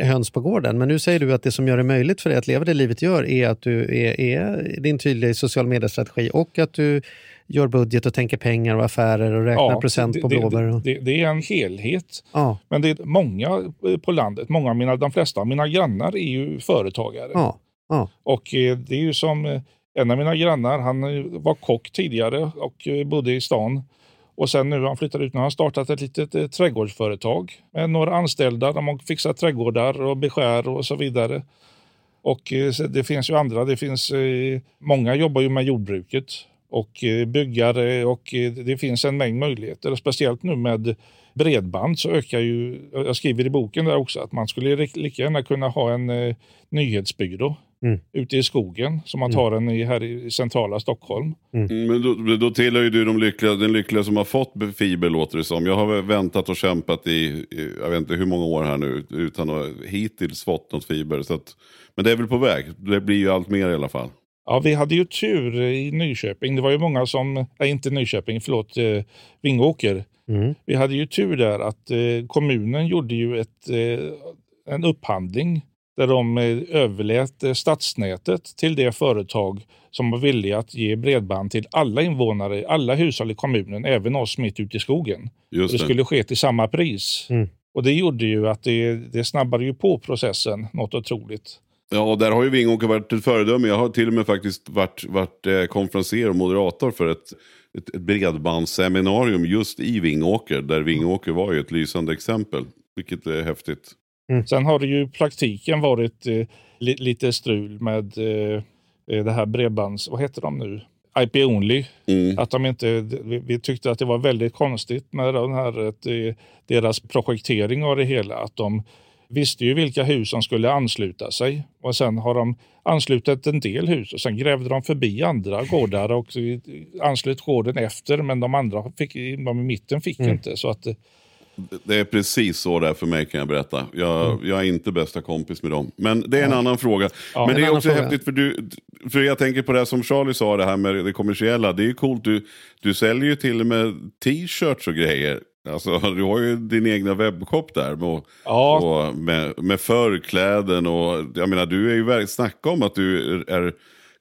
höns på gården. Men nu säger du att det som gör det möjligt för dig att leva det livet gör är att du är, är din tydliga social mediestrategi och att du gör budget och tänker pengar och affärer och räknar procent det, på det, blåbär. Och, det, det är en helhet. ja, Men det är många eh, på landet, många mina, de flesta av mina grannar är ju företagare. ja, ja. Och eh, det är ju som eh, en av mina grannar, han eh, var kock tidigare och bodde i stan. Och sen nu har han flyttat ut, nu har han startat ett litet eh, trädgårdsföretag med några anställda. De har fixat trädgårdar och beskär och så vidare. Och eh, det finns ju andra, det finns, eh, många jobbar ju med jordbruket och byggare och det finns en mängd möjligheter. Och speciellt nu med bredband så ökar ju, jag skriver i boken där också, att man skulle lika gärna kunna ha en nyhetsbyrå Mm. ute i skogen som man tar en i, här i centrala Stockholm. Mm, Men då, då tillhör ju du de lyckliga, den lyckliga som har fått fiber låter det som. Jag har väntat och kämpat i, i jag vet inte hur många år här nu utan att hittills fått något fiber. Så att, men det är väl på väg. Det blir ju allt mer i alla fall. Ja, vi hade ju tur i Nyköping. Det var ju många som, nej inte Nyköping, förlåt, eh, Vingåker. Mm. Vi hade ju tur där att eh, kommunen gjorde ju ett, eh, en upphandling där de eh, överlät eh, stadsnätet till det företag som var villiga att ge bredband till alla invånare, alla hushåll i kommunen, även oss mitt ute i skogen. Just det det. skulle ske till samma pris. Mm. Och det gjorde ju att det, det snabbade ju på processen något otroligt. Ja, och där har ju Vingåker varit ett föredöme. Jag har till och med faktiskt varit, varit eh, konferenser och moderator för ett, ett, ett bredbandsseminarium just i Vingåker. Där Vingåker var ju ett lysande exempel. Vilket är häftigt. Sen har det ju i praktiken varit eh, li, lite strul med eh, eh, det här bredbands... Vad heter de nu? IP Only. Mm. Att de inte, vi, vi tyckte att det var väldigt konstigt med den här, att, eh, deras projektering av det hela. Att de visste ju vilka hus som skulle ansluta sig och sen har de anslutit en del hus och sen grävde de förbi andra gårdar och anslöt gården efter men de andra fick, de i mitten fick Mm. inte. Så att, eh, Det är precis så där för mig kan jag berätta. Jag, Mm. jag är inte bästa kompis med dem. Men det är en annan fråga. Ja, Men en det är också fråga. häftigt för du, för jag tänker på det som Charlie sa, det här med det kommersiella. Det är ju coolt, du, du säljer ju till och med t-shirts och grejer. Alltså, du har ju din egna webbshop där med, Ja. och med, med förkläden och jag menar du är ju snacka om att du är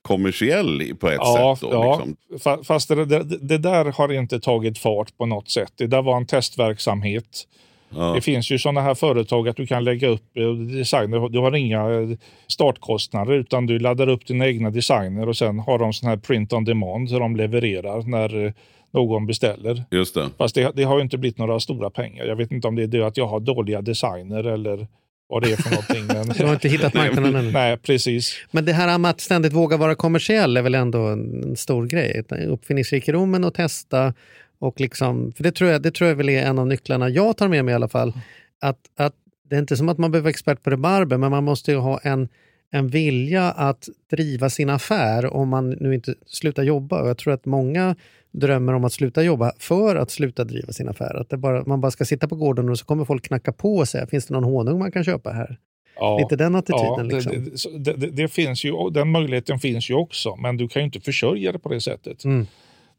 kommersiell på ett Ja, sätt. Då, ja. liksom. Fa- fast det, det, det där har inte tagit fart på något sätt. Det där var en testverksamhet. Ja. Det finns ju sådana här företag att du kan lägga upp eh, designer. Du har inga eh, startkostnader utan du laddar upp dina egna designer och sen har de sån här print on demand så de levererar när eh, någon beställer. Just det. Fast det, det har ju inte blivit några stora pengar. Jag vet inte om det är det att jag har dåliga designer eller vad det är för någonting. Men... Du har inte hittat marknaden ännu. Nej, precis. Men det här med att ständigt våga vara kommersiell är väl ändå en, stor grej. Uppfinningsrikedomen och testa. Och liksom, för det tror, jag, det tror jag väl är en av nycklarna jag tar med mig i alla fall. Att, att det är inte som att man behöver vara expert på rabarber, men man måste ju ha en, en vilja att driva sin affär om man nu inte slutar jobba. Och jag tror att många drömmer om att sluta jobba för att sluta driva sin affär. Att bara, man bara ska sitta på gården och så kommer folk knacka på och säga, finns det någon honung man kan köpa här? Ja. Lite den attityden. Ja, det, liksom. det, det, det, finns ju, den möjligheten finns ju också, men du kan ju inte försörja det på det sättet. Mm.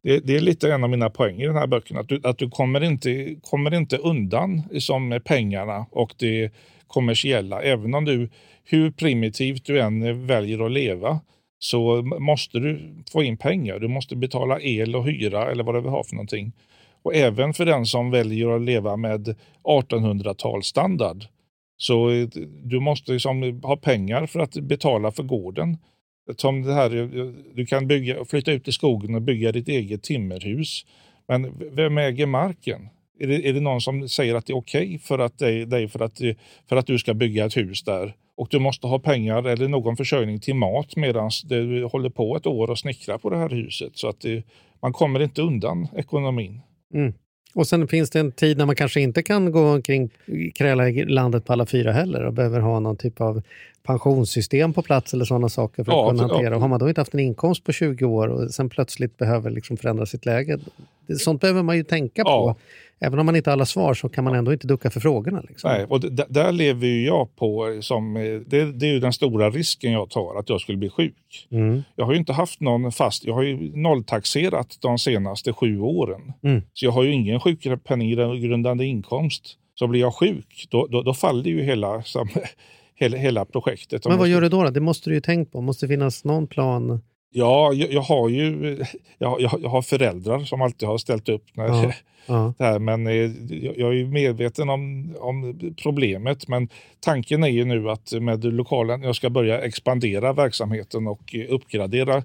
Det, det är lite en av mina poänger i den här boken, att du, att du kommer, inte, kommer inte undan som med pengarna och det kommersiella. Även om du, hur primitivt du än väljer att leva, så måste du få in pengar. Du måste betala el och hyra eller vad det vill ha för någonting. Och även för den som väljer att leva med 1800-talsstandard. Så eh, du måste liksom ha pengar för att betala för gården. Som det här, eh, du kan bygga, flytta ut i skogen och bygga ditt eget timmerhus. Men vem äger marken? Är det, är det någon som säger att det är okej för, att för, att, för att du ska bygga ett hus där? Och du måste ha pengar eller någon försörjning till mat medan du håller på ett år och snickrar på det här huset. Så att det, man kommer inte undan ekonomin. Mm. Och sen finns det en tid när man kanske inte kan gå omkring kräla i landet på alla fyra heller och behöver ha någon typ av pensionssystem på plats eller sådana saker för att Ja, kunna ja. hantera. Och har man då inte haft en inkomst på 20 år och sen plötsligt behöver liksom förändra sitt läge, sånt behöver man ju tänka Ja. på. Även om man inte har alla svar så kan man ändå inte ducka för frågorna. Liksom. Nej, och där lever ju jag på, som, eh, det, det är ju den stora risken jag tar, att jag skulle bli sjuk. Mm. Jag har ju inte haft någon fast, jag har ju nolltaxerat de senaste sju åren. Mm. Så jag har ju ingen sjukpenninggrundande inkomst. Så blir jag sjuk, då, då, då faller ju hela, som, hela, hela projektet. Men vad gör du då, då? Det måste du ju tänkt på. måste finnas någon plan. Ja, jag, jag har ju jag, jag, har föräldrar som alltid har ställt upp. När, Ja, ja. det här, men eh, jag, jag är ju medveten om, om problemet. Men tanken är ju nu att med lokalen, jag ska börja expandera verksamheten och uppgradera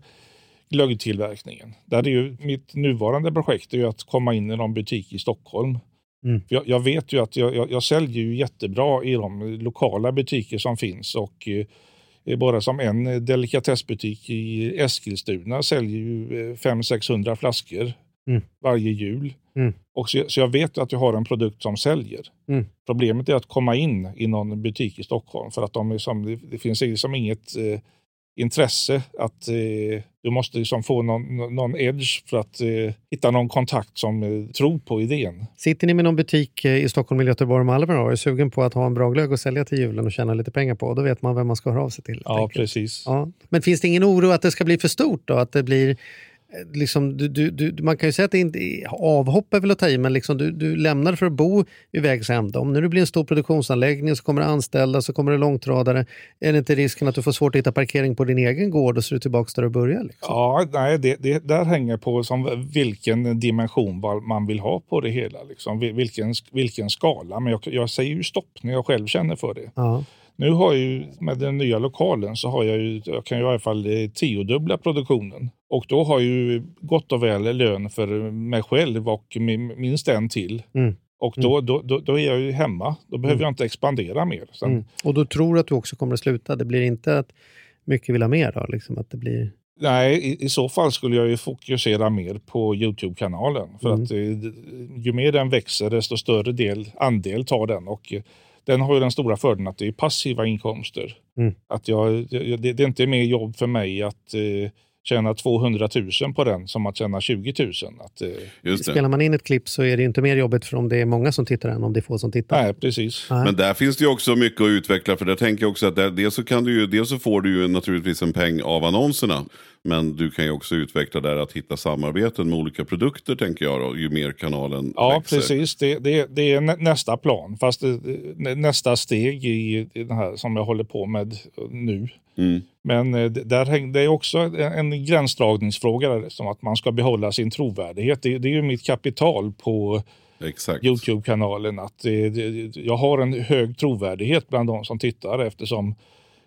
glöggtillverkningen. Där är ju mitt nuvarande projekt är ju att komma in i någon butik i Stockholm. Mm. Jag, jag vet ju att jag, jag, jag säljer ju jättebra i de lokala butiker som finns och eh, bara som en delikatessbutik i Eskilstuna säljer ju 500-600 flaskor Mm. varje jul. Mm. Och så, så jag vet att jag har en produkt som säljer. Mm. Problemet är att komma in i någon butik i Stockholm för att de är som, det, det finns liksom inget eh, intresse att eh, du måste liksom få någon, någon edge för att eh, hitta någon kontakt som eh, tror på idén. Sitter ni med någon butik eh, i Stockholm, Göteborg och Malmö och är sugen på att ha en bra glögg och sälja till julen och tjäna lite pengar på, då vet man vem man ska höra av sig till. Ja, enkelt. precis. Ja. Men finns det ingen oro att det ska bli för stort då? Att det blir, liksom, du, du, du, man kan ju säga att det inte avhopp är väl att ta i, men liksom du, du lämnar för att bo vid vägs ände. Om nu det blir en stor produktionsanläggning så kommer det anställda, så kommer det långtradare. Är det inte risken att du får svårt att hitta parkering på din egen gård och så är du tillbaka där du börjar? Liksom? Ja, nej, det, det där hänger på som vilken dimension man vill ha på det hela. Liksom. Vil- Vilken, vilken skala. Men jag, jag säger ju stopp när jag själv känner för det. Ja. Nu har jag ju med den nya lokalen så har jag ju, jag kan ju i alla fall eh, tiodubbla produktionen. Och då har jag ju gott och väl lön för mig själv och min- minst en till. Mm. Och då, då, då, då är jag ju hemma. Då behöver Mm. jag inte expandera mer. Mm. Och då tror du att du också kommer att sluta? Det blir inte att mycket vill ha mer då? Liksom att det blir... Nej, i, i så fall skulle jag ju fokusera mer på Youtube-kanalen. För Mm. att eh, ju mer den växer, desto större del, andel tar den. Och eh, den har ju den stora fördelen att det är passiva inkomster. Mm. Att jag, det, det är inte mer jobb för mig att eh, tjäna 200 000 på den som att tjäna 20 000. Att, eh, Just det. Spelar man in ett klipp så är det ju inte mer jobbigt för om det är många som tittar än om det är få som tittar. nej, precis. Nej. Men där finns det ju också mycket att utveckla. För där tänker jag också att där, dels, så kan du ju, dels så får du ju naturligtvis en peng av annonserna. Men du kan ju också utveckla där att hitta samarbeten med olika produkter tänker jag då, ju mer kanalen Ja, växer. precis. Det, det, det är nä- nästa plan. Fast det, nä- nästa steg i i den här som jag håller på med nu. Mm. Men eh, det- där häng, det är också en, gränsdragningsfråga. Som att man ska behålla sin trovärdighet. Det, det är ju mitt kapital på. Youtube-kanalen. Att det, det, jag har en hög trovärdighet bland de som tittar eftersom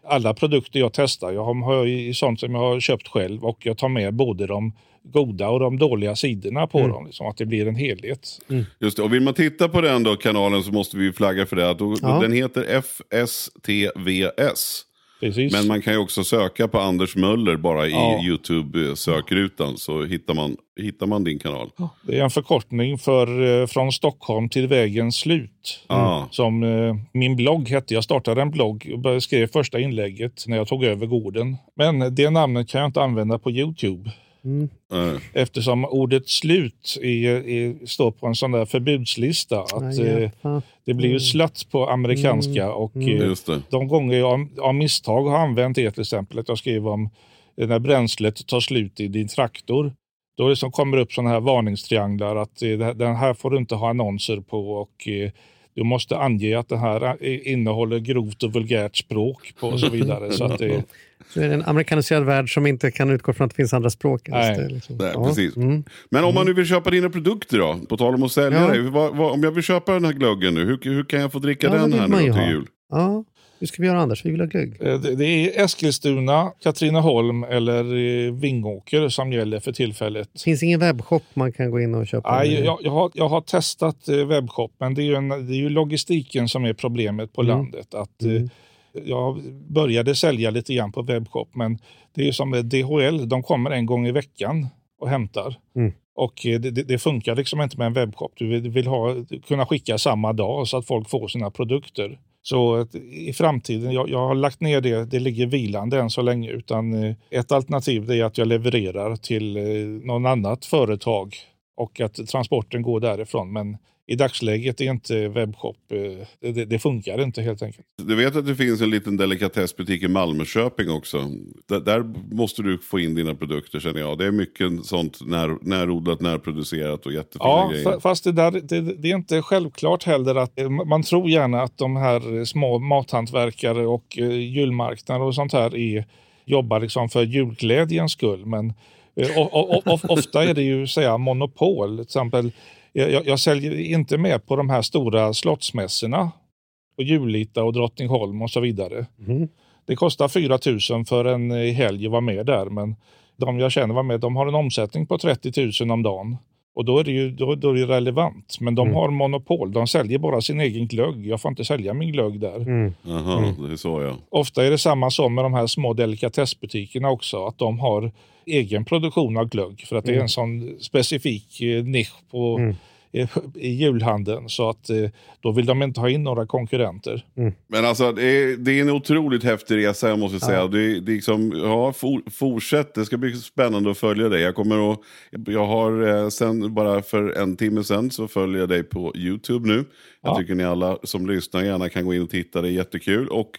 alla produkter jag testar, jag har, sånt som jag har köpt själv och jag tar med både de goda och de dåliga sidorna på dem. Liksom, att det blir en helhet. Just det. Och vill man titta på den då, kanalen så måste vi ju flagga för det. Att då, Ja. Den heter FSTVS. Precis. Men man kan ju också söka på Anders Möller bara i Ja. YouTube-sökrutan så hittar man, hittar man din kanal. Det är en förkortning för eh, Från Stockholm till vägens slut. Ah. Som eh, min blogg hette. Jag startade en blogg och skrev första inlägget när jag tog över gården. Men det namnet kan jag inte använda på Youtube. Eh, Eftersom ordet slut är, är, står på en sån där förbudslista. Att, eh, det blir ju slut på amerikanska. och eh, Just det. De gånger jag av misstag har använt det till exempel. Att jag skriver om eh, när bränslet tar slut i din traktor. Då liksom kommer det upp sådana här varningstrianglar att eh, den här får du inte ha annonser på. och eh, du måste ange att det här eh, innehåller grovt och vulgärt språk på och så vidare. så att det, Så är det en amerikaniserad värld som inte kan utgå från att det finns andra språk. Nej. Det är liksom- Nej, ja. precis. Mm. Men om man nu vill köpa dina produkter då? På tal om att sälja Ja. dig. Vad, vad, om jag vill köpa den här glöggen nu, hur, hur kan jag få dricka Ja, det den här nu till jul? Ja, hur ska vi göra Anders? Vi vill ha glögg. Eh, Det är Eskilstuna, Katrineholm eller eh, Vingåker som gäller för tillfället. Det finns ingen webbshop man kan gå in och köpa? Nej, jag, jag, har, jag har testat eh, webbshop, men det är, ju en, det är ju logistiken som är problemet på Mm. landet. Att, eh, jag började sälja lite grann på webbshop, men det är som DHL, de kommer en gång i veckan och hämtar. Mm. Och det, det, det funkar liksom inte med en webbshop. Du vill, du vill ha, kunna skicka samma dag så att folk får sina produkter. Så i framtiden, jag, jag har lagt ner det, det ligger vilande än så länge. Utan eh, ett alternativ är att jag levererar till eh, någon annat företag och att transporten går därifrån. Men i dagsläget är inte webbshop, eh, det, det- funkar inte helt enkelt. Du vet att det finns en liten delikatessbutik i Malmököping också. Där, där måste du få in dina produkter känner jag. Det är mycket sånt när, närodlat, närproducerat och jättefina Ja, grejer. fa- fast det, där, det, det är inte självklart heller att eh, man tror gärna att de här eh, små mathantverkare och julmarknader och sånt här är, jobbar liksom för julglädjens skull. Men o, o, o, ofta är det ju säga, monopol. Till exempel, jag, jag- säljer inte med på de här stora slottsmässorna. På Julita och Drottningholm och så vidare. Mhm. Det kostar 4 000 för en eh, helg att vara med där. Men de jag känner var med, de har en omsättning på 30 000 om dagen. Och då är det ju då, då är det relevant. Men de har monopol. De säljer bara sin egen glögg. Jag får inte sälja min glögg där. Mm. Jaha, det är så ja. Ofta är det samma som med de här små delikatessbutikerna också. Att de har egen produktion av glögg. För att det är en sån specifik eh, nisch på, Mm. I, julhandeln. Så att eh, då vill de inte ha in några konkurrenter. Men alltså det är, det är en otroligt häftig resa jag måste säga. Det, det är liksom, ja, for, fortsätt, det ska bli spännande att följa dig. Jag kommer att, jag har eh, sen bara för en timme sen så följer jag dig på YouTube nu. Jag Ja. tycker ni alla som lyssnar gärna kan gå in och titta, det är jättekul. Och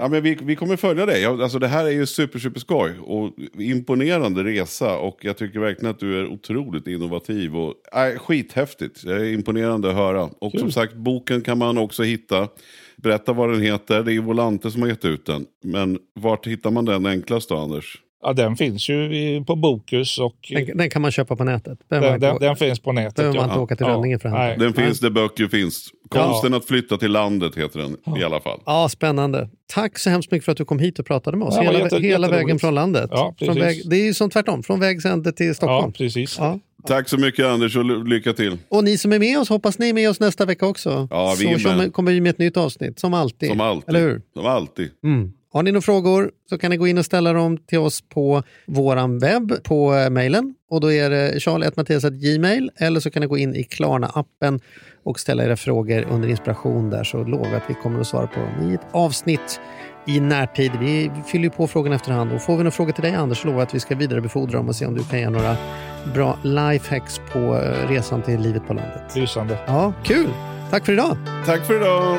Ja, men vi, vi kommer följa dig. Alltså, det här är ju super, super skoj och imponerande resa. Och jag tycker verkligen att du är otroligt innovativ. Och, äh, skithäftigt. Det är imponerande att höra. Och som sagt, boken kan man också hitta. Berätta vad den heter. Det är Volante som har gett ut den. Men vart hittar man den enklast då, Anders? Ja, den finns ju i, på Bokus och Den, den kan man köpa på nätet. Den, den, inte, den finns på nätet. behöver man ja. inte åka till Ja. Rönninge för att hämta. Nej. Den finns där böcker finns. Konsten att flytta till landet heter den i alla fall. Ja, spännande. Tack så hemskt mycket för att du kom hit och pratade med oss. Ja, hela jätte- hela vägen från landet. Ja, från precis. väg, det är ju som tvärtom, från vägs ände till Ja, Stockholm. precis. Ja. Tack så mycket Anders och ly- lycka till. Och ni som är med oss, hoppas ni är med oss nästa vecka också. Ja, vi är Så med. kommer vi med ett nytt avsnitt, som alltid. Som alltid. Eller hur? Som alltid. Mm. Har ni några frågor så kan ni gå in och ställa dem till oss på våran webb på eh, mejlen. Och då är det charlie.mattias.gmail eller så kan ni gå in i Klarna-appen och ställa era frågor under inspiration där så lovar jag att vi kommer att svara på dem i ett avsnitt i närtid. Vi fyller ju på frågorna efterhand och får vi några frågor till dig Anders så lovar jag att vi ska vidarebefordra dem och se om du kan ge några bra lifehacks på eh, resan till livet på landet. Lysande. Ja, kul! Tack för idag! Tack för idag!